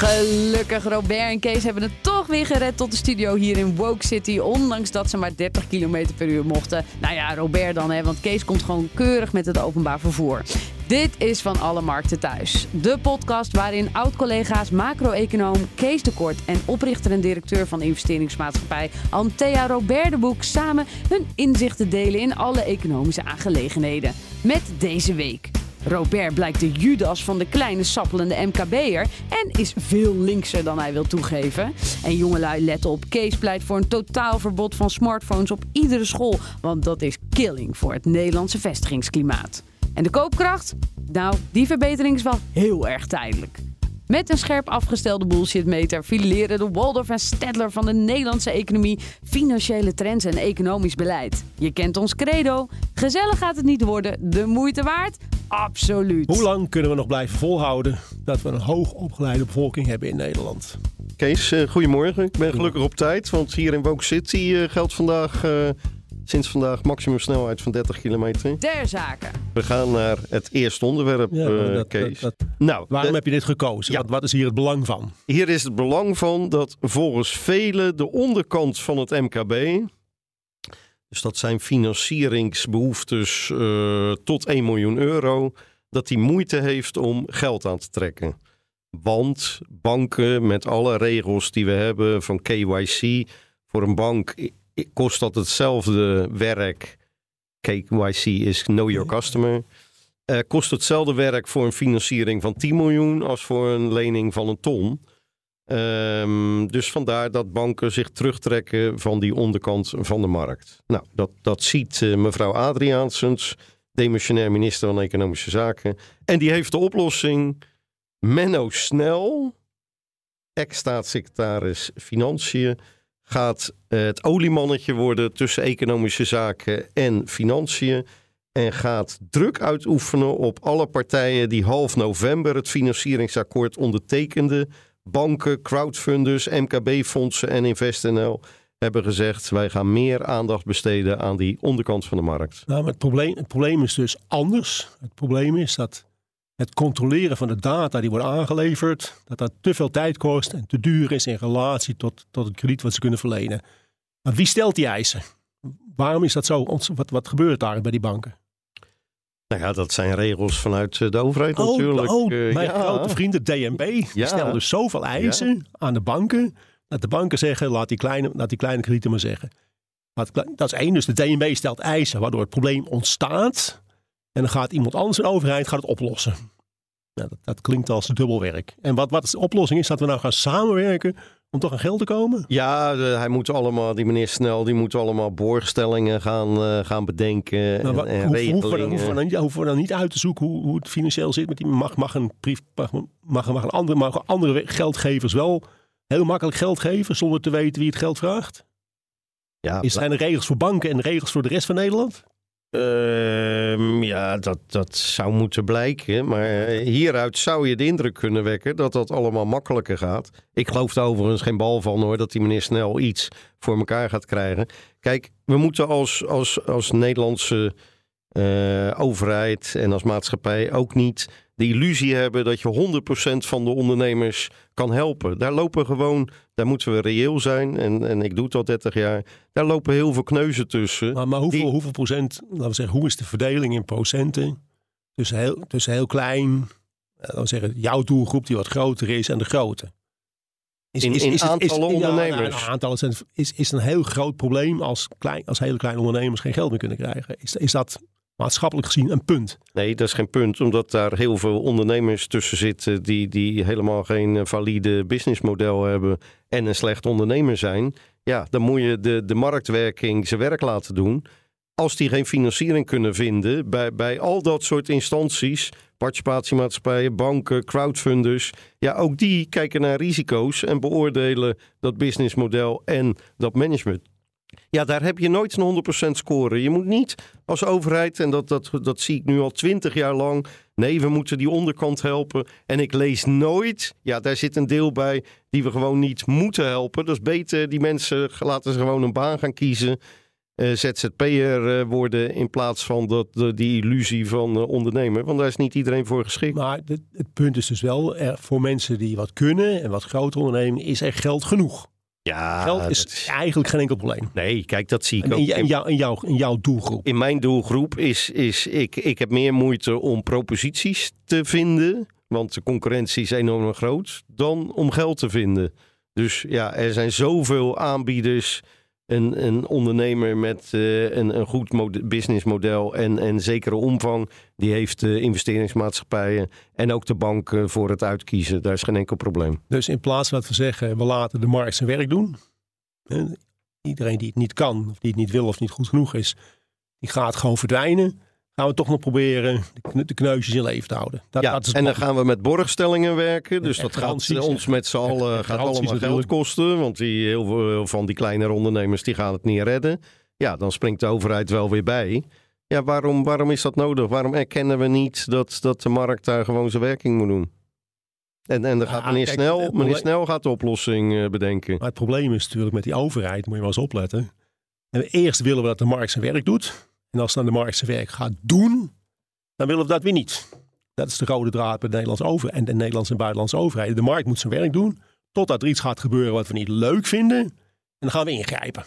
Gelukkig, Robert en Kees hebben het toch weer gered tot de studio hier in Woke City. Ondanks dat ze maar 30 km per uur mochten. Nou ja, Robert dan, hè, want Kees komt gewoon keurig met het openbaar vervoer. Dit is Van Alle Markten Thuis. De podcast waarin oud-collega's macro-econoom Kees de Kort... en oprichter en directeur van investeringsmaatschappij Antea Robert de Boek... samen hun inzichten delen in alle economische aangelegenheden. Met deze week... Robert blijkt de Judas van de kleine sappelende MKB'er en is veel linkser dan hij wil toegeven. En jongelui, let op, Kees pleit voor een totaal verbod van smartphones op iedere school, want dat is killing voor het Nederlandse vestigingsklimaat. En de koopkracht? Nou, die verbetering is wel heel erg tijdelijk. Met een scherp afgestelde bullshitmeter fileren de Waldorf en Stedtler van de Nederlandse economie, financiële trends en economisch beleid. Je kent ons credo. Gezellig gaat het niet worden, de moeite waard? Absoluut. Hoe lang kunnen we nog blijven volhouden dat we een hoog opgeleide bevolking hebben in Nederland? Kees, uh, goedemorgen. Ik ben gelukkig op tijd, want hier in Woke City uh, geldt vandaag, uh, sinds vandaag maximum snelheid van 30 kilometer. Ter zaken. We gaan naar het eerste onderwerp, ja, dat, Kees. Dat, dat, nou, waarom heb je dit gekozen? Ja. Wat, wat, is hier het belang van? Hier is het belang van dat volgens velen de onderkant van het MKB, dus dat zijn financieringsbehoeftes uh, tot 1 miljoen euro, dat die moeite heeft om geld aan te trekken. Want banken met alle regels die we hebben van KYC, voor een bank kost dat hetzelfde werk. KYC is Know Your Customer. Uh, kost hetzelfde werk voor een financiering van 10 miljoen als voor een lening van een ton. Um, dus vandaar dat banken zich terugtrekken van die onderkant van de markt. Nou, dat, dat ziet uh, mevrouw Adriaansens, demissionair minister van Economische Zaken. En die heeft de oplossing. Menno Snel, ex-staatssecretaris Financiën, gaat uh, het oliemannetje worden tussen economische zaken en financiën. En gaat druk uitoefenen op alle partijen die half november het financieringsakkoord ondertekenden banken, crowdfunders, MKB-fondsen en InvestNL hebben gezegd: wij gaan meer aandacht besteden aan die onderkant van de markt. Nou, maar het probleem, het probleem is dus anders. Het probleem is dat het controleren van de data die worden aangeleverd, dat dat te veel tijd kost en te duur is in relatie tot, tot het krediet wat ze kunnen verlenen. Maar wie stelt die eisen? Waarom is dat zo? Wat, wat gebeurt daar bij die banken? Nou ja, dat zijn regels vanuit eh, de overheid oh, natuurlijk. Oh, mijn ja. grote vrienden DNB ja. stellen dus zoveel eisen aan de banken. Dat de banken zeggen, laat die kleine, laat die kleine kredieten maar zeggen. Dat is één, dus de DNB stelt eisen waardoor het probleem ontstaat. En dan gaat iemand anders, een overheid, gaat het oplossen. Nou, dat, dat, klinkt als dubbelwerk. En wat, wat de oplossing is, dat we nou gaan samenwerken om toch aan geld te komen? Ja, de, hij moet allemaal, die meneer Snel, die moet allemaal borgstellingen gaan, uh, gaan bedenken nou, en, en. Hoeven we, dan, hoeven we dan niet uit te zoeken hoe, hoe het financieel zit met die mag, mag een brief, mag, mag, mag een andere, mag andere geldgevers wel heel makkelijk geld geven zonder te weten wie het geld vraagt? Ja, is, zijn er regels voor banken en regels voor de rest van Nederland? Uh, ja, dat, dat zou moeten blijken. Maar hieruit zou je de indruk kunnen wekken dat dat allemaal makkelijker gaat. Ik geloof er overigens geen bal van hoor, dat die meneer snel iets voor elkaar gaat krijgen. Kijk, we moeten als, als, als Nederlandse uh, overheid en als maatschappij ook niet de illusie hebben dat je 100% van de ondernemers kan helpen. Daar lopen gewoon, daar moeten we reëel zijn. En, en ik doe het al 30 jaar. Daar lopen heel veel kneuzen tussen. Maar, maar hoeveel, hoeveel procent, laten we zeggen, hoe is de verdeling in procenten? Tussen heel, tussen heel klein, eh, laten we zeggen, jouw doelgroep die wat groter is en de grote. Is, in, is, is, aantallen ondernemers. Ja, aantallen zijn, is, is een heel groot probleem als, klein, als hele kleine ondernemers geen geld meer kunnen krijgen. Is, is dat maatschappelijk gezien een punt. Nee, dat is geen punt, omdat daar heel veel ondernemers tussen zitten die, die helemaal geen valide businessmodel hebben en een slecht ondernemer zijn. Ja, dan moet je de, de marktwerking zijn werk laten doen. Als die geen financiering kunnen vinden bij, bij al dat soort instanties, participatiemaatschappijen, banken, crowdfunders. Ja, ook die kijken naar risico's en beoordelen dat businessmodel en dat management. Ja, daar heb je nooit een 100% score. Je moet niet als overheid, en dat, dat, dat zie ik nu al 20 jaar lang. Nee, we moeten die onderkant helpen. En ik lees nooit, ja, daar zit een deel bij die we gewoon niet moeten helpen. Is beter, die mensen laten ze gewoon een baan gaan kiezen. Uh, ZZP'er uh, worden in plaats van dat, die illusie van uh, ondernemer. Want daar is niet iedereen voor geschikt. Maar het, het punt is dus wel, voor mensen die wat kunnen en wat groot ondernemen, is er geld genoeg. Ja, Geld is, eigenlijk geen enkel probleem. Nee, kijk, dat zie ik ook. in, jou, in, jou, in jouw doelgroep. In mijn doelgroep is, is ik, ik heb meer moeite om proposities te vinden, want de concurrentie is enorm groot, dan om geld te vinden. Dus ja, er zijn zoveel aanbieders. Een, een ondernemer met uh, een, een goed businessmodel en, en zekere omvang, die heeft uh, investeringsmaatschappijen en ook de banken voor het uitkiezen. Daar is geen enkel probleem. Dus in plaats van dat we zeggen, we laten de markt zijn werk doen. Iedereen die het niet kan, of die het niet wil of niet goed genoeg is, die gaat gewoon verdwijnen. Gaan we toch nog proberen de kneusjes in leven te houden. Dat, ja, dat is en dan gaan we met borgstellingen werken. Dus dat gaat ons met z'n allen gaat allemaal geld kosten. Want die, heel veel van die kleinere ondernemers die gaan het niet redden. Ja, dan springt de overheid wel weer bij. Ja, waarom, waarom is dat nodig? Waarom erkennen we niet dat, dat de markt daar gewoon zijn werking moet doen? En, en dan gaat meneer, kijk, Snel, meneer Snel gaat de oplossing uh, bedenken. Maar het probleem is natuurlijk met die overheid, moet je wel eens opletten. En eerst willen we dat de markt zijn werk doet. En als dan de markt zijn werk gaat doen, dan willen we dat weer niet. Dat is de rode draad bij de Nederlandse overheid en de Nederlandse en buitenlandse overheden. De markt moet zijn werk doen, totdat er iets gaat gebeuren wat we niet leuk vinden. En dan gaan we ingrijpen.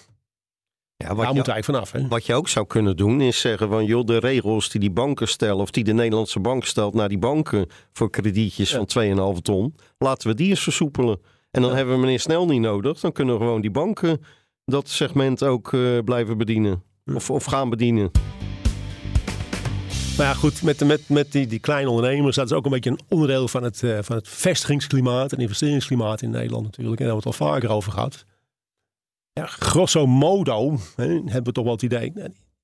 Ja, wat Daar moeten wij vanaf. Hè? Wat je ook zou kunnen doen is zeggen van joh, de regels die die banken stellen of die de Nederlandse bank stelt naar die banken voor kredietjes ja. van 2,5 ton, laten we die eens versoepelen. En dan ja. hebben we meneer Snel niet nodig. Dan kunnen we gewoon die banken dat segment ook uh, blijven bedienen. Of, of gaan bedienen. Maar ja, goed, met, met, met die, die kleine ondernemers, dat is ook een beetje een onderdeel van het, uh, van het vestigingsklimaat en investeringsklimaat in Nederland natuurlijk. En daar hebben we het al vaker over gehad. Ja, grosso modo hè, hebben we toch wel het idee.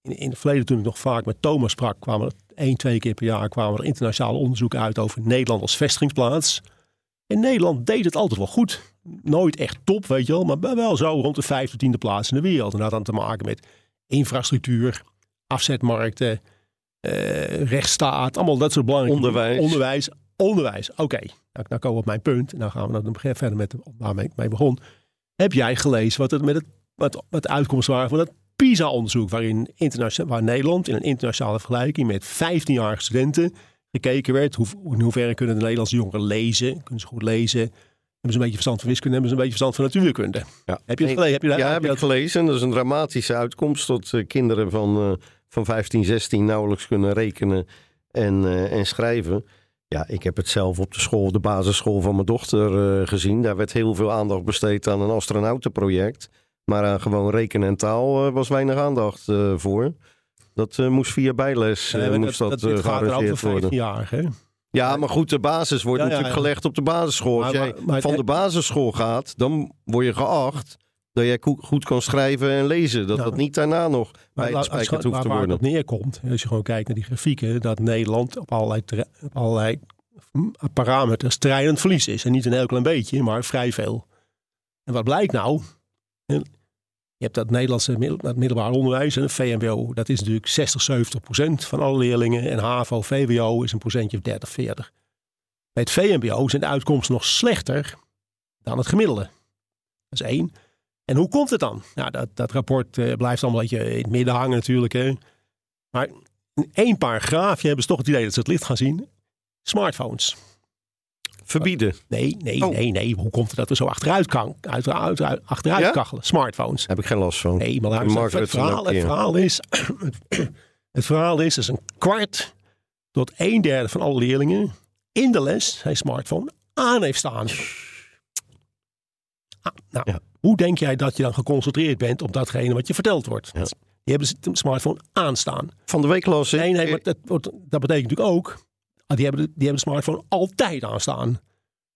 In, in het verleden, toen ik nog vaak met Thomas sprak, kwamen er één, twee keer per jaar kwamen er internationale onderzoeken uit over Nederland als vestigingsplaats. En Nederland deed het altijd wel goed. Nooit echt top, weet je wel, maar wel zo rond de vijfde, tiende plaats in de wereld. En dat had dan te maken met infrastructuur, afzetmarkten, uh, rechtsstaat, allemaal dat soort belangrijke onderwijs. Onderwijs, onderwijs. Oké, okay. nou, nou komen we op mijn punt. Nou gaan we dan verder met waar ik mee begon. Heb jij gelezen wat het met het wat, wat de uitkomsten waren van het PISA-onderzoek, waarin waar Nederland in een internationale vergelijking met 15-jarige studenten gekeken werd. Hoe, in hoeverre kunnen de Nederlandse jongeren lezen? Kunnen ze goed lezen? Hebben ze een beetje verstand van wiskunde, hebben ze een beetje verstand van natuurkunde. Ja. Heb je het gelezen? Heb je dat, ja, heb, ik gelezen. Dat is een dramatische uitkomst dat uh, kinderen van, uh, van 15, 16 nauwelijks kunnen rekenen en, uh, en schrijven. Ja, ik heb het zelf op de school, de basisschool van mijn dochter gezien. Daar werd heel veel aandacht besteed aan een astronautenproject. Maar aan gewoon rekenen en taal was weinig aandacht voor. Dat moest via bijles moest dat, dat, dat gearrangeerd worden. Jaar, hè? Ja, maar goed, de basis wordt ja, natuurlijk ja, gelegd op de basisschool. Als jij maar, maar, van de basisschool gaat, dan word je geacht dat jij goed kan schrijven en lezen. Dat dat niet daarna nog bij het spijkerd hoeft te worden. Waar het neerkomt, als je gewoon kijkt naar die grafieken, dat Nederland op allerlei, op allerlei parameters strijdend verlies is. En niet een heel klein beetje, maar vrij veel. En wat blijkt nou? Je hebt dat Nederlandse middelbaar onderwijs en VMBO. Dat is natuurlijk 60, 70 procent van alle leerlingen. En HAVO, VWO is een procentje of 30, 40. Bij het VMBO zijn de uitkomsten nog slechter dan het gemiddelde. Dat is één. En hoe komt het dan? Nou, dat, dat rapport uh, blijft allemaal een beetje in het midden hangen natuurlijk. Hè. Maar in één paragraafje hebben ze toch het idee dat ze het licht gaan zien. Smartphones. Verbieden? Nee, nee, oh. nee, nee. Hoe komt het dat we zo achteruit, kan, uit, uit, uit, achteruit ja? kachelen? Smartphones. Heb ik geen last van. Nee, maar het, het, verhaal, het, verhaal, is... het verhaal is, dat een kwart tot een derde van alle leerlingen in de les zijn smartphone aan heeft staan. Ah, nou, ja. hoe denk jij dat je dan geconcentreerd bent op datgene wat je verteld wordt? Ja. Die hebben de smartphone aanstaan. Van de week las Nee, nee, maar dat, dat betekent natuurlijk ook die hebben, de, die hebben smartphone altijd aanstaan.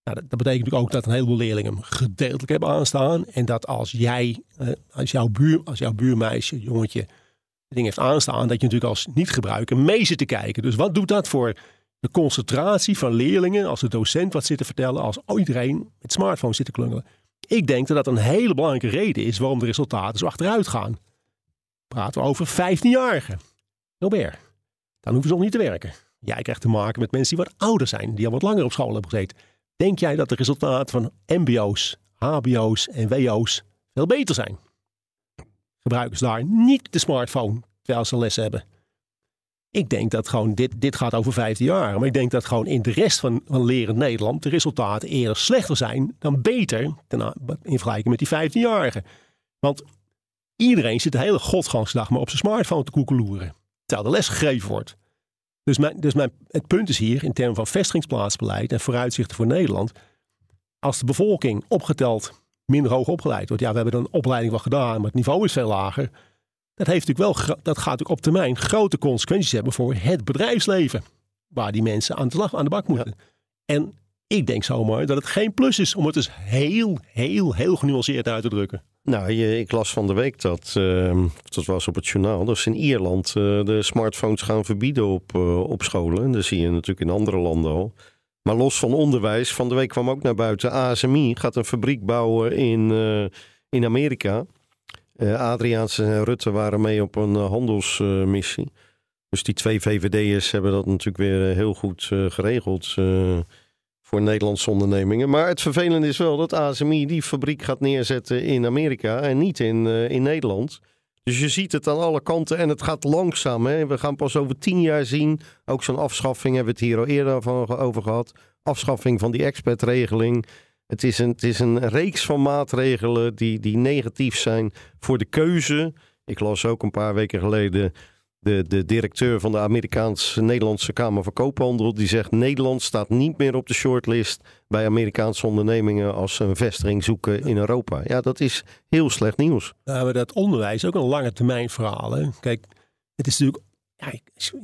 Nou, dat, dat, betekent natuurlijk ook dat een heleboel leerlingen hem gedeeltelijk hebben aanstaan. En dat als jij, eh, als, jouw buur, als jouw buurmeisje, jongetje, het ding heeft aanstaan, dat je natuurlijk als niet-gebruiker mee zit te kijken. Dus wat doet dat voor de concentratie van leerlingen, als de docent wat zit te vertellen, als iedereen met smartphone zit te klungelen. Ik denk dat dat een hele belangrijke reden is waarom de resultaten zo achteruit gaan. Praten we over 15-jarigen. Robert, dan hoeven ze nog niet te werken. Jij krijgt te maken met mensen die wat ouder zijn, die al wat langer op school hebben gezeten. Denk jij dat de resultaten van MBO's, HBO's en WO's veel beter zijn? Gebruiken ze daar niet de smartphone terwijl ze les hebben? Ik denk dat gewoon, dit, dit gaat over 15 jaar. Maar ik denk dat gewoon in de rest van, van leren Nederland de resultaten eerder slechter zijn dan beter in vergelijking met die 15-jarigen. Want iedereen zit de hele godgangsdag maar op zijn smartphone te koekeloeren. Terwijl de les gegeven wordt. Dus, mijn, dus mijn, het punt is hier in termen van vestigingsplaatsbeleid en vooruitzichten voor Nederland. Als de bevolking opgeteld minder hoog opgeleid wordt. Ja, we hebben er een opleiding wel gedaan, maar het niveau is veel lager dat, heeft natuurlijk wel, dat gaat natuurlijk op termijn grote consequenties hebben voor het bedrijfsleven. Waar die mensen aan de, slag, aan de bak moeten. En ik denk zomaar dat het geen plus is om het dus heel, heel, heel genuanceerd uit te drukken. Nou, ik las van de week dat, uh, dat was op het journaal, dat ze in Ierland uh, de smartphones gaan verbieden op, uh, op scholen. Dat zie je natuurlijk in andere landen al. Maar los van onderwijs, van de week kwam ook naar buiten, ASMI gaat een fabriek bouwen in, uh, in Amerika. Adriaans en Rutte waren mee op een handelsmissie. dus die twee VVD'ers hebben dat natuurlijk weer heel goed geregeld voor Nederlandse ondernemingen. Maar het vervelende is wel dat ASMI die fabriek gaat neerzetten in Amerika en niet in, in Nederland. Dus je ziet het aan alle kanten en het gaat langzaam. Hè? We gaan pas over tien jaar zien. Ook zo'n afschaffing hebben we het hier al eerder van, over gehad. Afschaffing van die expertregeling. Het is een, het is een reeks van maatregelen die, die negatief zijn voor de keuze. Ik las ook een paar weken geleden de, de directeur van de Amerikaans-Nederlandse Kamer van Koophandel. Die zegt Nederland staat niet meer op de shortlist bij Amerikaanse ondernemingen als ze een vestiging zoeken in Europa. Ja, dat is heel slecht nieuws. Nou, maar dat onderwijs ook een lange termijn verhaal. Hè? Kijk, het is natuurlijk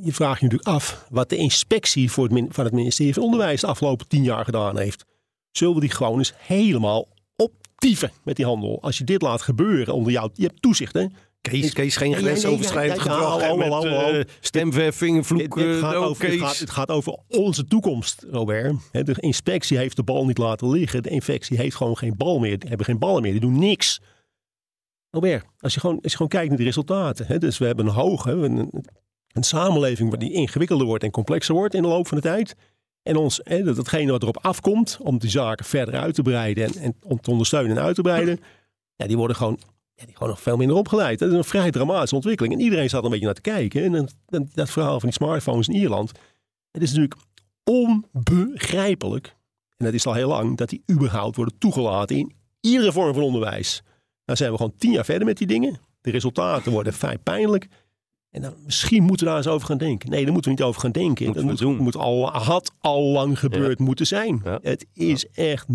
je vraagt je natuurlijk af wat de inspectie voor het, van het ministerie van Onderwijs de afgelopen tien jaar gedaan heeft zullen we die gewoon eens helemaal optieven met die handel. Als je dit laat gebeuren onder jou, je hebt toezicht hè. Kees, Kees geen grensoverschrijdend gedrag stemverving, vloeken. Het, gaat over, het, gaat, het gaat over onze toekomst, Robert. De inspectie heeft de bal niet laten liggen. De infectie heeft gewoon geen bal meer. Die hebben geen ballen meer. Die doen niks. Robert, als je gewoon, als je gewoon kijkt naar de resultaten. Dus we hebben een hoge, een, een samenleving die ingewikkelder wordt en complexer wordt in de loop van de tijd. En ons, hè, datgene wat erop afkomt om die zaken verder uit te breiden en, en om te ondersteunen en uit te breiden, ja, die worden gewoon, ja, die gewoon nog veel minder opgeleid. Dat is een vrij dramatische ontwikkeling. En iedereen zat een beetje naar te kijken. En dan, dat verhaal van die smartphones in Ierland. Het is natuurlijk onbegrijpelijk, en dat is al heel lang, dat die überhaupt worden toegelaten in iedere vorm van onderwijs. Nou zijn we gewoon tien jaar verder met die dingen. De resultaten worden vrij pijnlijk. En dan, misschien moeten we daar eens over gaan denken. Nee, daar moeten we niet over gaan denken. Dat moet, moet, al, had al lang gebeurd moeten zijn. Het is echt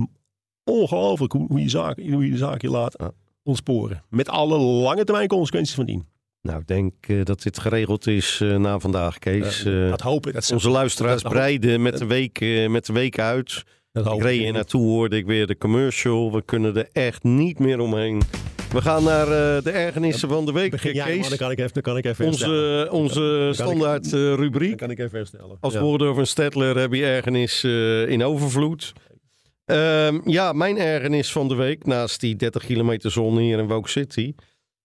ongelooflijk hoe, hoe, je zaak, hoe je de zaak je laat ontsporen. Met alle lange termijn consequenties van dien. Nou, ik denk uh, dat dit geregeld is uh, na vandaag, Kees. Uh, dat hoop ik. Dat onze luisteraars breiden met de, week, met de week uit. ik reed naartoe, hoorde ik weer de commercial. We kunnen er echt niet meer omheen. We gaan naar uh, de ergernissen van de week, Begin, ja, Kees. dan kan ik even, dan kan ik even Onze, onze standaard uh, rubriek. Dan kan ik even herstellen. Als ja. woorden over een Stedtler heb je ergernis uh, in overvloed. Um, ja, mijn ergernis van de week, naast die 30 kilometer zone hier in Woke City...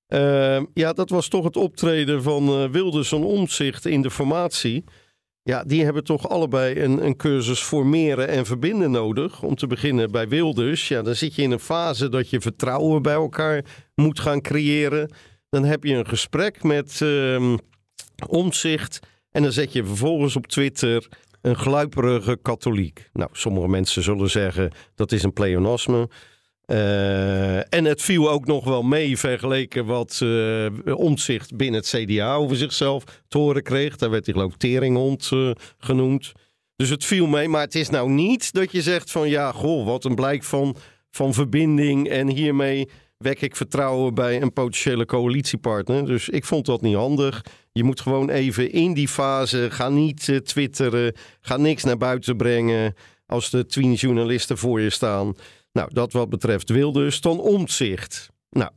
Uh, ja, dat was toch het optreden van Wilders en Omtzigt in de formatie... Ja, die hebben toch allebei een, een cursus formeren en verbinden nodig. Om te beginnen bij Wilders. Ja, dan zit je in een fase dat je vertrouwen bij elkaar moet gaan creëren. Dan heb je een gesprek met uh, omzicht. En dan zet je vervolgens op Twitter een gluiperige katholiek. Nou, sommige mensen zullen zeggen dat is een pleonasme. Uh, en het viel ook nog wel mee vergeleken wat uh, omzicht binnen het CDA over zichzelf te horen kreeg. Daar werd hij geloof ik teringhond uh, genoemd. Dus het viel mee, maar het is nou niet dat je zegt van ja, goh, wat een blijk van, van verbinding en hiermee wek ik vertrouwen bij een potentiële coalitiepartner. Dus ik vond dat niet handig. Je moet gewoon even in die fase, ga niet twitteren, ga niks naar buiten brengen als de twien journalisten voor je staan. Nou, dat wat betreft Wilders, dan omzicht. Nou,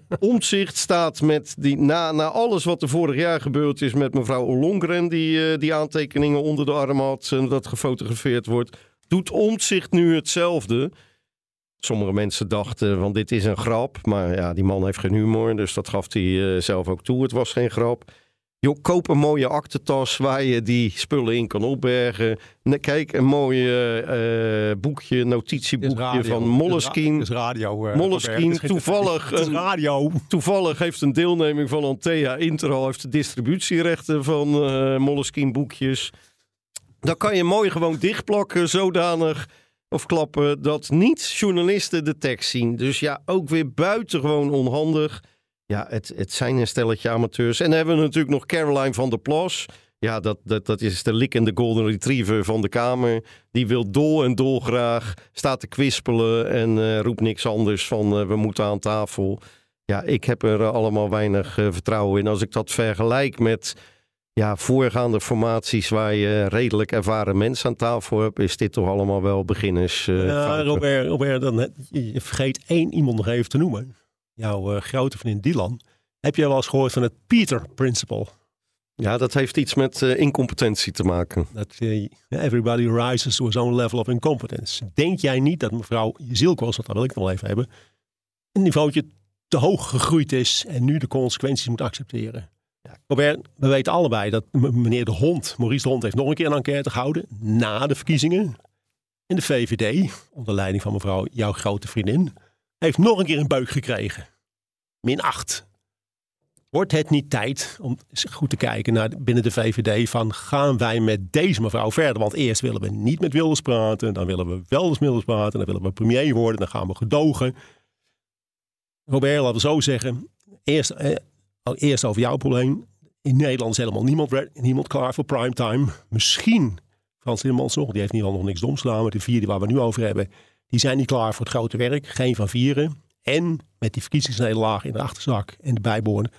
Omtzigt staat met die, na, na alles wat er vorig jaar gebeurd is met mevrouw Ollongren, die uh, die aantekeningen onder de arm had en dat gefotografeerd wordt, doet Omtzigt nu hetzelfde. Sommige mensen dachten, van dit is een grap. Maar ja, die man heeft geen humor, dus dat gaf hij uh, zelf ook toe. Het was geen grap. Joh, koop een mooie aktentas waar je die spullen in kan opbergen. Kijk, een mooi uh, boekje, notitieboekje radio, van Moleskine. is radio. Uh, toevallig, is radio. toevallig heeft een deelneming van Antea Intro heeft de distributierechten van uh, Moleskine boekjes. Dan kan je mooi gewoon dichtplakken, zodanig of klappen dat niet-journalisten de tekst zien. Dus ja, ook weer buitengewoon onhandig. Ja, het, het zijn een stelletje amateurs. En dan hebben we natuurlijk nog Caroline van der Plas. Ja, dat, dat, dat is de likkende golden retriever van de Kamer. Die wil dol en dol graag, staat te kwispelen en uh, roept niks anders van uh, we moeten aan tafel. Ja, ik heb er allemaal weinig vertrouwen in. Als ik dat vergelijk met ja, voorgaande formaties waar je redelijk ervaren mensen aan tafel hebt, is dit toch allemaal wel beginners. Uh, ja, Robert, Robert dan, je vergeet één iemand nog even te noemen. Jouw uh, grote vriend Dylan. Heb je wel eens gehoord van het Peter Principle? Ja, dat heeft iets met uh, incompetentie te maken. Dat everybody rises to his own level of incompetence. Denk jij niet dat mevrouw Zielkos, dat wil ik nog wel even hebben, een niveautje te hoog gegroeid is en nu de consequenties moet accepteren? Robert, we weten allebei dat meneer De Hond, Maurice De Hond, heeft nog een keer een enquête gehouden na de verkiezingen. En de VVD, onder leiding van mevrouw, jouw grote vriendin, heeft nog een keer een buik gekregen. Min 8. Wordt het niet tijd om goed te kijken naar binnen de VVD van gaan wij met deze mevrouw verder? Want eerst willen we niet met Wilders praten, dan willen we wel eens Wilders praten, dan willen we premier worden, dan gaan we gedogen. Robert, laten we zo zeggen, eerst, eh, eerst over jouw probleem. In Nederland is helemaal niemand, niemand klaar voor primetime. Misschien Frans Timmermans nog, die heeft in ieder geval nog niks domslaan. Maar de vier die waar we nu over hebben, die zijn niet klaar voor het grote werk. Geen van vieren. En met die verkiezingsnederlaag in de achterzak en de bijbehorende.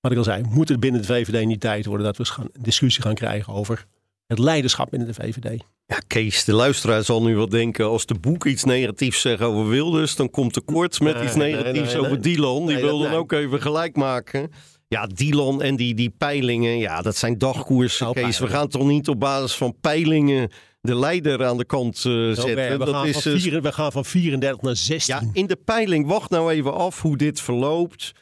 Wat ik al zei, moet het binnen de VVD niet tijd worden dat we een discussie gaan krijgen over het leiderschap binnen de VVD. Ja, Kees, de luisteraar zal nu wel denken: als de boek iets negatiefs zegt over Wilders, dan komt de kort met iets negatiefs nee, nee, over Dylan. Die wil dan ook even gelijk maken. Ja, Dylan en die, die peilingen, ja, dat zijn dagkoersen, Kees. We gaan toch niet op basis van peilingen de leider aan de kant uh, zetten. We, dat gaan is, van vier, we gaan van 34 naar 16. Ja, in de peiling, wacht nou even af hoe dit verloopt.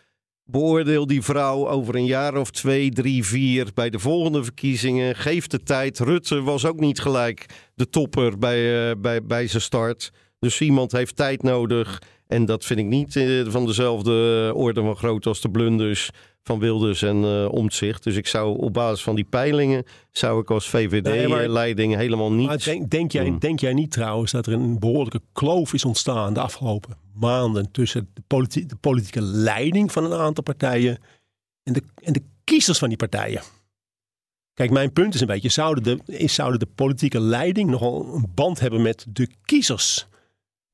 Beoordeel die vrouw over een jaar of twee, drie, vier bij de volgende verkiezingen. Geef de tijd. Rutte was ook niet gelijk de topper bij, uh, bij, bij zijn start. Dus iemand heeft tijd nodig. En dat vind ik niet uh, van dezelfde orde van groot als de blunders van Wilders en uh, Omtzigt. Dus ik zou op basis van die peilingen, zou ik als VVD-leiding nee, helemaal niet... Denk, denk, jij, denk jij niet trouwens dat er een behoorlijke kloof is ontstaan de afgelopen maanden tussen de, politi de politieke leiding van een aantal partijen en de, en de kiezers van die partijen? Kijk, mijn punt is een beetje, zouden de, zouden de politieke leiding nogal een band hebben met de kiezers?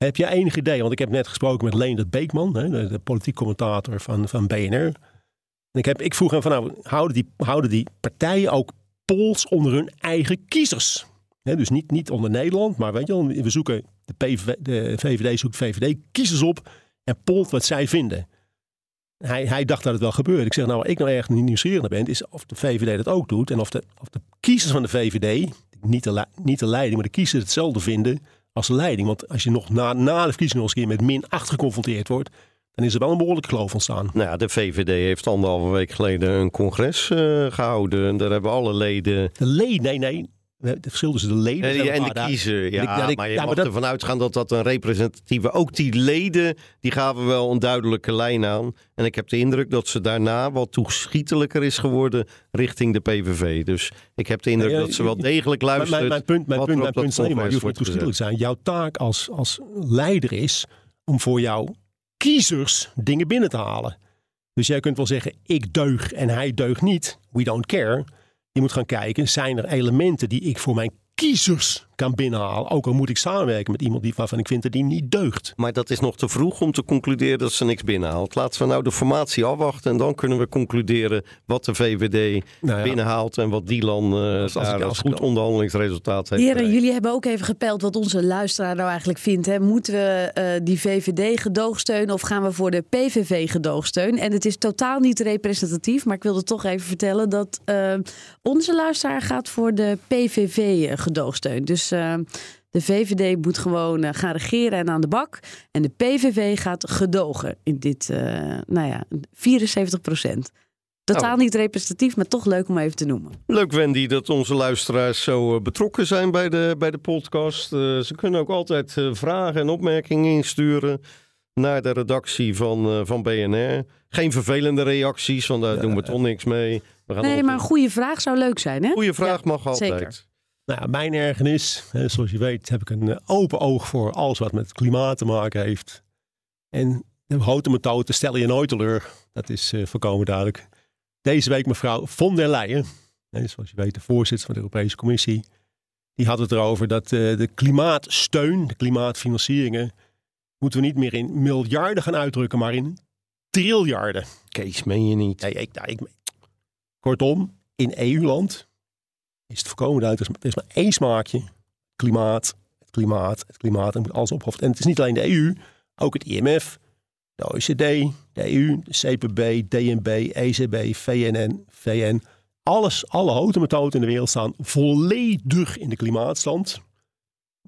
Heb je enig idee? Want ik heb net gesproken met Leendert Beekman, de, de politiek commentator van, van BNR. En ik, heb, ik vroeg hem van nou, houden die, houden die partijen ook polls onder hun eigen kiezers? dus niet, niet onder Nederland, maar weet je we zoeken, de, de VVD zoekt VVD-kiezers op en polt wat zij vinden. Hij, hij dacht dat het wel gebeurde. Ik zeg nou, waar ik nou erg nieuwsgierig naar ben, is of de VVD dat ook doet. En of de, of de kiezers van de VVD, niet de, niet de leiding, maar de kiezers hetzelfde vinden als leiding. Want als je nog na, na de verkiezingen nog eens een keer met min 8 geconfronteerd wordt, dan is er wel een behoorlijke kloof ontstaan. Nou ja, de VVD heeft anderhalve week geleden een congres uh, gehouden. En daar hebben alle leden... De leden? Nee, nee. Het verschil tussen de leden en, en de kiezer. Ja, ik, maar je ja, mag dat... ervan uitgaan dat dat een representatieve... Ook die leden, die gaven wel een duidelijke lijn aan. En ik heb de indruk dat ze daarna wat toeschietelijker is geworden richting de PVV. Dus ik heb de indruk dat ze wel degelijk luisteren. Mijn, mijn, punt, mijn punt, mijn punt is alleen maar, je hoeft toeschietelijk zijn. Jouw taak als, als leider is om voor jou kiezers dingen binnen te halen. Dus jij kunt wel zeggen, ik deug en hij deugt niet. We don't care. Je moet gaan kijken, zijn er elementen die ik voor mijn kiezers kan binnenhalen. Ook al moet ik samenwerken met iemand die, waarvan ik vind dat die niet deugt. Maar dat is nog te vroeg om te concluderen dat ze niks binnenhaalt. Laten we nou de formatie afwachten en dan kunnen we concluderen wat de VVD Nou ja. binnenhaalt en wat Dylan eh als goed dan- onderhandelingsresultaat heeft. Heren, jullie hebben ook even gepeld wat onze luisteraar nou eigenlijk vindt. Hè. Moeten we eh, die VVD gedoogsteunen of gaan we voor de PVV gedoogsteun? En het is totaal niet representatief, maar ik wilde toch even vertellen dat eh, onze luisteraar gaat voor de PVV gedoogsteun. Dus eh, de VVD moet gewoon eh, gaan regeren en aan de bak. En de PVV gaat gedogen in dit, eh, nou ja, 74 procent. Totaal Oh. niet representatief, maar toch leuk om even te noemen. Leuk Wendy dat onze luisteraars zo eh, betrokken zijn bij de, bij de podcast. Eh, ze kunnen ook altijd eh, vragen en opmerkingen insturen naar de redactie van, eh, van BNR. Geen vervelende reacties, want daar doen we toch niks mee. We gaan Nee, maar een goede vraag zou leuk zijn, hè? Goeie vraag Ja, mag altijd. zeker. Nou, mijn ergernis, hè, zoals je weet, heb ik een eh, open oog voor alles wat met klimaat te maken heeft. En de houten methode stellen je nooit teleur. Dat is eh voorkomen duidelijk. Deze week mevrouw von der Leyen, hè, zoals je weet de voorzitter van de Europese Commissie, die had het erover dat eh, de klimaatsteun, de klimaatfinancieringen, moeten we niet meer in miljarden gaan uitdrukken, maar in triljarden. Kees, meen je niet? Nee, ik, nou, ik, kortom, in EU-land is het voorkomen duidelijk. Er is maar één smaakje. Klimaat, het klimaat, het klimaat. En moet alles. En het is niet alleen de EU, ook het IMF, de OECD, de EU, de CPB, DNB, ECB, VNN, VN. Alles, alle houten methoden in de wereld staan volledig in de klimaatstand.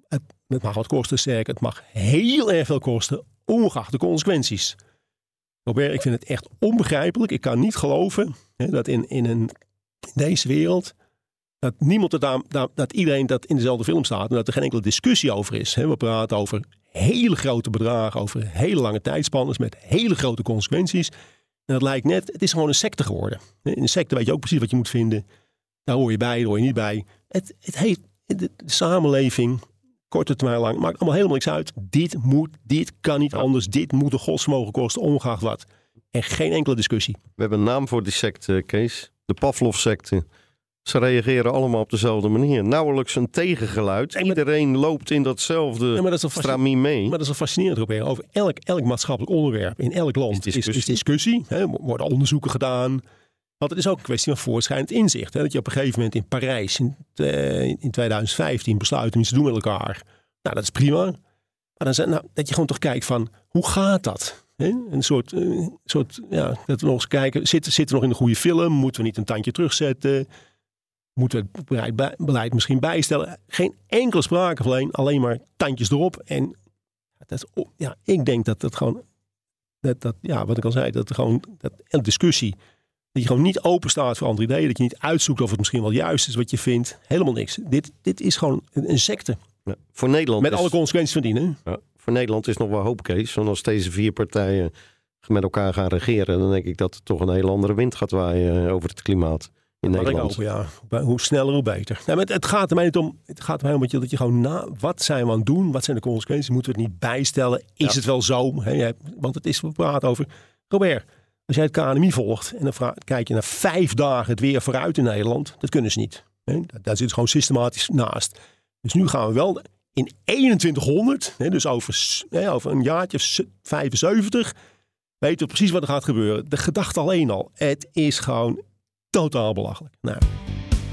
Het, mag wat kosten, sterker. Het mag heel erg veel kosten, ongeacht de consequenties. Robert, ik vind het echt onbegrijpelijk. Ik kan niet geloven hè, dat in, in, een, in deze wereld. Dat niemand het dat, dat iedereen dat in dezelfde film staat. en dat er geen enkele discussie over is. We praten over hele grote bedragen, over hele lange tijdspannen. met hele grote consequenties. En dat lijkt net, het is gewoon een secte geworden. In een secte weet je ook precies wat je moet vinden. Daar hoor je bij, daar hoor je niet bij. Het, het heeft de, de samenleving, korte termijn lang, maakt allemaal helemaal niks uit. Dit moet, dit kan niet anders. Dit moet een godsvermogen kosten, ongeacht wat. En geen enkele discussie. We hebben een naam voor die secte, Kees. De Pavlov-secte. Ze reageren allemaal op dezelfde manier. Nauwelijks een tegengeluid. Iedereen loopt in datzelfde Ja, maar dat stramien mee. Maar dat is wel fascinerend, Robert. Over elk, elk maatschappelijk onderwerp in elk land Is is, discussie. is discussie. Hè, er worden onderzoeken gedaan. Want het is ook een kwestie van voortschrijdend inzicht. Hè, dat je op een gegeven moment in Parijs in, in 2015 besluit om iets te doen met elkaar. Nou, dat is prima. Maar dan zijn, nou, dat je gewoon toch kijkt van, hoe gaat dat? Hè? Een soort, eh, soort ja, dat we nog eens kijken, zitten zitten we nog in een goede film? Moeten we niet een tandje terugzetten? Moeten we het beleid, misschien bijstellen? Geen enkele sprake van alleen, alleen maar tandjes erop. En dat is, ja, ik denk dat het gewoon, dat, dat, ja, wat ik al zei, dat gewoon, dat een discussie, dat je gewoon niet open staat voor andere ideeën, dat je niet uitzoekt of het misschien wel juist is wat je vindt. Helemaal niks. Dit, dit is gewoon een, een secte. Ja. Voor, Nederland Met is, alle consequenties van dien. Hè? ja, voor Nederland is nog wel hoop, Kees. Want als deze vier partijen met elkaar gaan regeren... dan denk ik dat er toch een hele andere wind gaat waaien eh, over het klimaat in ik Nederland. ja. Hoe sneller, hoe beter. Nou, maar het, het gaat er mij niet om. Het gaat er mij om dat je, dat je gewoon na. Wat zijn we aan het doen? Wat zijn de consequenties? Moeten we het niet bijstellen? Is Ja. het wel zo? Want het is, we praten over. Robert, als jij het KNMI volgt en dan kijk je naar vijf dagen het weer vooruit in Nederland, dat kunnen ze niet. Hè? Daar, daar zit het gewoon systematisch naast. Dus nu gaan we wel in 2100, hè, dus over, over een jaartje of s- 75, weten we precies wat er gaat gebeuren. De gedachte alleen al. Het is gewoon totaal belachelijk. Nou,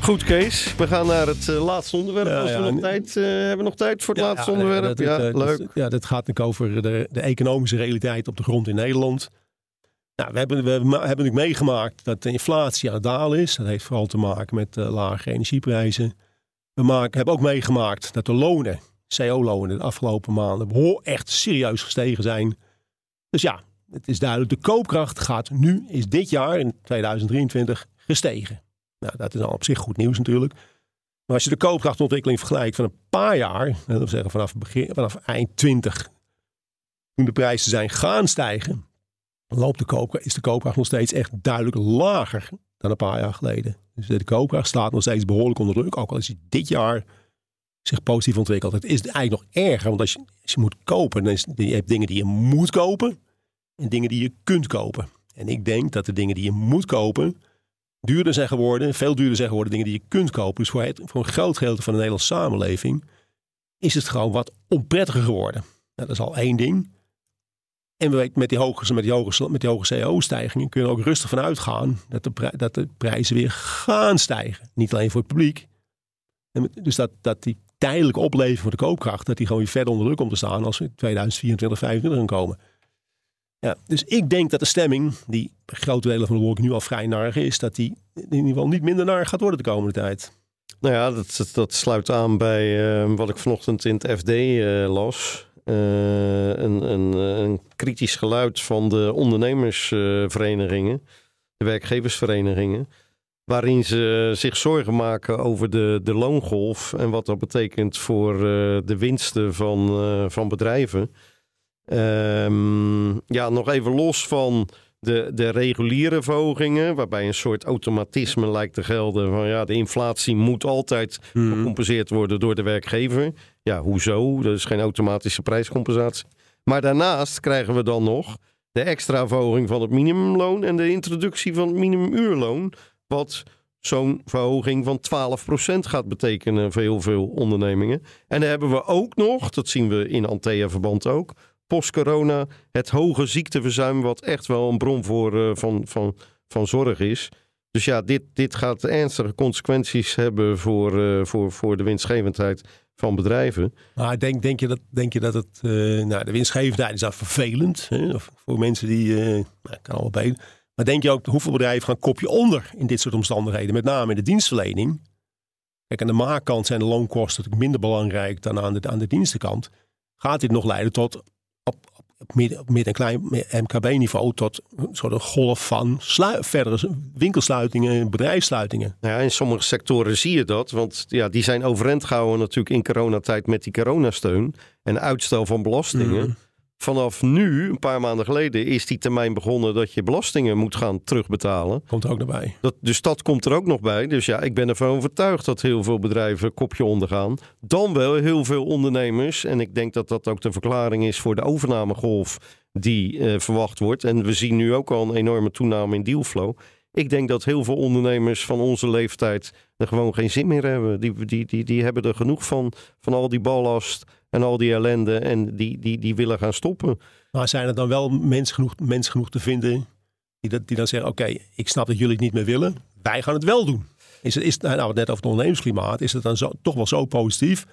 Goed, Kees. We gaan naar het eh, laatste onderwerp. Ja, als we ja, nog tijd, eh, hebben we nog tijd voor het laatste onderwerp? dat- ja, dat- dat- leuk. ja, dat gaat natuurlijk over de, de economische realiteit op de grond in Nederland. Nou, we hebben, we hebben natuurlijk meegemaakt dat de inflatie aan het dalen is. Dat heeft vooral te maken met eh, lage energieprijzen. We maken, hebben ook meegemaakt dat de lonen, CO-lonen, de afgelopen maanden echt serieus gestegen zijn. Dus ja, het is duidelijk, de koopkracht gaat nu, is dit jaar in 2023 gestegen. Nou, dat is al op zich goed nieuws natuurlijk. Maar als je de koopkrachtontwikkeling vergelijkt van een paar jaar, dat wil zeggen vanaf, begin, vanaf eind 20, toen de prijzen zijn gaan stijgen, loopt de koopkracht, is de koopkracht nog steeds echt duidelijk lager dan een paar jaar geleden. Dus de koopkracht staat nog steeds behoorlijk onder druk, ook al is dit jaar zich positief ontwikkeld. Het is eigenlijk nog erger, want als je, je moet kopen, dan is, je hebt dingen die je moet kopen en dingen die je kunt kopen. En ik denk dat de dingen die je moet kopen, duurder zijn geworden, veel duurder zijn geworden dingen die je kunt kopen. Dus voor, het, voor een groot gedeelte van de Nederlandse samenleving is het gewoon wat onprettiger geworden. Nou, dat is al één ding. En met die hoge, met die hoge, met die hoge CO-stijgingen kunnen we ook rustig van uitgaan dat de, dat de prijzen weer gaan stijgen. Niet alleen voor het publiek. Dus dat, dat die tijdelijke opleving van de koopkracht, dat die gewoon weer verder onder druk komt te staan als we in 2024, 2025 gaan komen. Ja, dus ik denk dat de stemming, die grote delen van de bevolking nu al vrij narig is, dat die in ieder geval niet minder naar gaat worden de komende tijd. Nou ja, dat, dat sluit aan bij uh, wat ik vanochtend in het FD eh, las. Uh, een, een, een, kritisch geluid van de ondernemersverenigingen, de werkgeversverenigingen, waarin ze zich zorgen maken over de, de loongolf en wat dat betekent voor de winsten van, van bedrijven. Um, ja, nog even los van de, de reguliere verhogingen, waarbij een soort automatisme lijkt te gelden van ja, de inflatie moet altijd mhm. gecompenseerd worden door de werkgever. Ja, hoezo? Dat is geen automatische prijscompensatie. Maar daarnaast krijgen we dan nog de extra verhoging van het minimumloon en de introductie van het minimumuurloon, wat zo'n verhoging van 12% gaat betekenen voor heel veel ondernemingen. En dan hebben we ook nog, dat zien we in Antea-verband ook, post-corona het hoge ziekteverzuim, wat echt wel een bron voor, uh, van, van, van zorg is. Dus ja, dit, dit gaat ernstige consequenties hebben voor, uh, voor, voor de winstgevendheid van bedrijven. Maar denk, denk, je, dat, denk je dat het, uh, nou, de winstgevendheid is dat vervelend hè? Of voor mensen die, nou, kan allebei. Maar denk je ook hoeveel bedrijven gaan kopje onder in dit soort omstandigheden, met name in de dienstverlening? Kijk, aan de maakkant zijn de loonkosten natuurlijk minder belangrijk dan aan de, aan de dienstenkant. Gaat dit nog leiden tot op midden, en klein MKB-niveau tot een soort golf van verdere winkelsluitingen, bedrijfssluitingen. Nou ja, in sommige sectoren zie je dat, want ja, die zijn overeind gehouden natuurlijk in coronatijd met die coronasteun en uitstel van belastingen. Mhm. Vanaf nu, een paar maanden geleden, is die termijn begonnen dat je belastingen moet gaan terugbetalen. Komt er ook nog bij. Dat, dus dat komt er ook nog bij. Dus ja, ik ben ervan overtuigd dat heel veel bedrijven kopje ondergaan. Dan wel heel veel ondernemers. En ik denk dat dat ook de verklaring is voor de overnamegolf die eh, verwacht wordt. En we zien nu ook al een enorme toename in dealflow. Ik denk dat heel veel ondernemers van onze leeftijd er gewoon geen zin meer hebben. Die, die, die, die hebben er genoeg van, van al die ballast en al die ellende. En die, die, die willen gaan stoppen. Maar zijn er dan wel mensen genoeg, mensen genoeg te vinden die, dat, die dan zeggen: Oké, ik snap dat jullie het niet meer willen. Wij gaan het wel doen. Is het, is, nou, nou net over het ondernemersklimaat. Is het dan zo, toch wel zo positief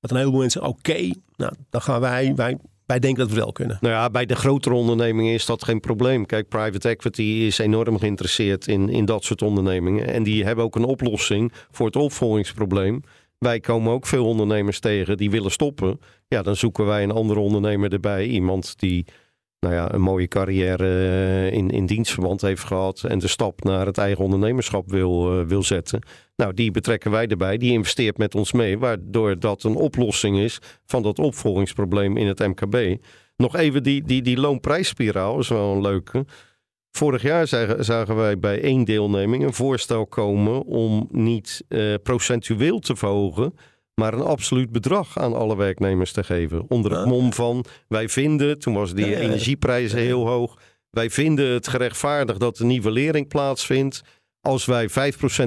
dat een heleboel mensen zeggen: Oké, nou, dan gaan wij, wij, wij denken dat we wel kunnen. Nou ja, bij de grotere ondernemingen is dat geen probleem. Kijk, private equity is enorm geïnteresseerd in, in dat soort ondernemingen. En die hebben ook een oplossing voor het opvolgingsprobleem. Wij komen ook veel ondernemers tegen die willen stoppen. Ja, dan zoeken wij een andere ondernemer erbij. Iemand die nou ja, een mooie carrière eh, in, in dienstverband heeft gehad. En de stap naar het eigen ondernemerschap wil, uh, wil zetten. Nou, die betrekken wij erbij. Die investeert met ons mee. Waardoor dat een oplossing is van dat opvolgingsprobleem in het MKB. Nog even die, die, die loonprijsspiraal is wel een leuke. Vorig jaar zagen, zagen, wij bij één deelneming een voorstel komen om niet uh, procentueel te verhogen, maar een absoluut bedrag aan alle werknemers te geven. Onder het mom van wij vinden, toen was die energieprijzen heel hoog, wij vinden het gerechtvaardigd dat de nivellering plaatsvindt. Als wij 5%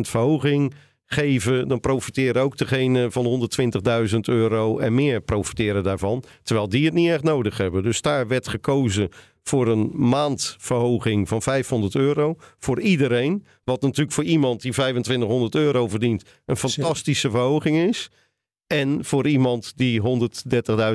verhoging geven, dan profiteren ook degene van 120.000 euro en meer profiteren daarvan. Terwijl die het niet echt nodig hebben. Dus daar werd gekozen voor een maandverhoging van 500 euro voor iedereen. Wat natuurlijk voor iemand die 2500 euro verdient een fantastische verhoging is. En voor iemand die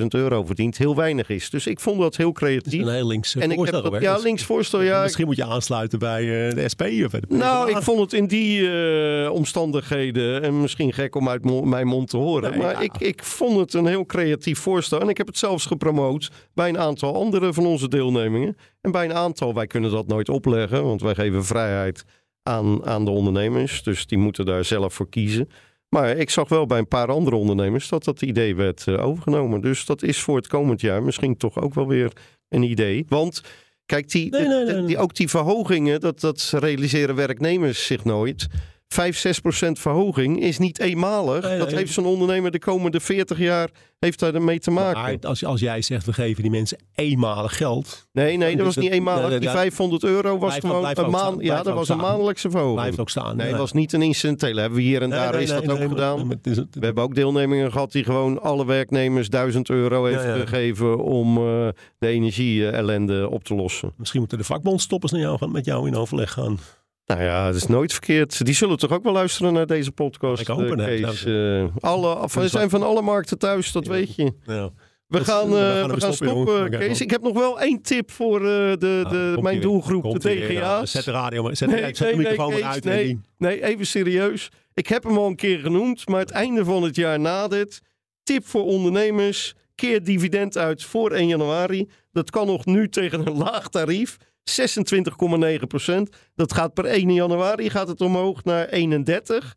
130.000 euro verdient, heel weinig is. Dus ik vond dat heel creatief. een heel links en voorstel. Ik heb ja, links voorstel. Ja. Misschien moet je aansluiten bij uh, de SP of de Nou, ik vond het in die uh, omstandigheden, en misschien gek om uit mo mijn mond te horen, nee, maar ja. ik, ik vond het een heel creatief voorstel. En ik heb het zelfs gepromoot bij een aantal andere van onze deelnemingen. En bij een aantal, wij kunnen dat nooit opleggen, want wij geven vrijheid aan, aan de ondernemers. Dus die moeten daar zelf voor kiezen. Maar ik zag wel bij een paar andere ondernemers dat dat idee werd uh, overgenomen. Dus dat is voor het komend jaar misschien toch ook wel weer een idee. Want kijk, die, nee, nee, nee, die, ook die verhogingen, dat, dat realiseren werknemers zich nooit. 5, 6 procent verhoging is niet eenmalig. Nee, dat nee. heeft zo'n ondernemer de komende 40 jaar heeft daar mee te maken. Maar als, als jij zegt, we geven die mensen eenmalig geld. nee, nee, dat was niet eenmalig. Die ja. 500 euro was gewoon een maand. Ja, dat was een maandelijkse verhoging. Blijft ook staan. Nee, het was niet een incidentele. Hebben we hier en daar is dat ook gedaan. We hebben ook deelnemingen gehad die gewoon alle werknemers 1000 euro heeft gegeven om eh, de energie-ellende op te lossen. Misschien moeten de vakbondstoppers naar jou gaan, met jou in overleg gaan. Nou ja, dat is nooit verkeerd. Die zullen toch ook wel luisteren naar deze podcast. Ik hoop het, eh. Nou, Eh, alle, we zijn van alle markten thuis, dat Ja. weet je. Ja. We Dat- gaan, we eh, gaan we stoppen, Kees. Ik heb nog wel één tip voor de, de, Ah, komt mijn doelgroep, de DGA's. Zet de radio maar. Zet, Nee, zet de microfoon nee, uit. Nee. Nee, even serieus. Ik heb hem al een keer genoemd, maar het einde van het jaar nadert. Tip voor ondernemers. Keer dividend uit voor 1 januari. Dat kan nog nu tegen een laag tarief. 26,9 procent. Dat gaat per 1 januari gaat het omhoog naar 31.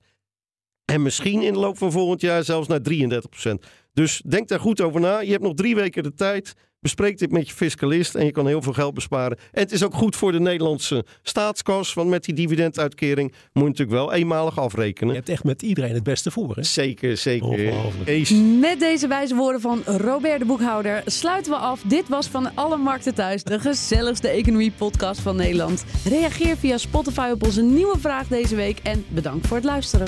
En misschien in de loop van volgend jaar zelfs naar 33 procent. Dus denk daar goed over na. Je hebt nog drie weken de tijd. Bespreek dit met je fiscalist en je kan heel veel geld besparen. En het is ook goed voor de Nederlandse staatskas. Want met die dividenduitkering moet je natuurlijk wel eenmalig Je afrekenen. hebt echt met iedereen het beste voor. Hè? Zeker, zeker. Met deze wijze woorden van Robert de Boekhouder sluiten we af. Dit was van alle markten thuis de gezelligste economie-podcast van Nederland. Reageer via Spotify op onze nieuwe vraag deze week en bedankt voor het luisteren.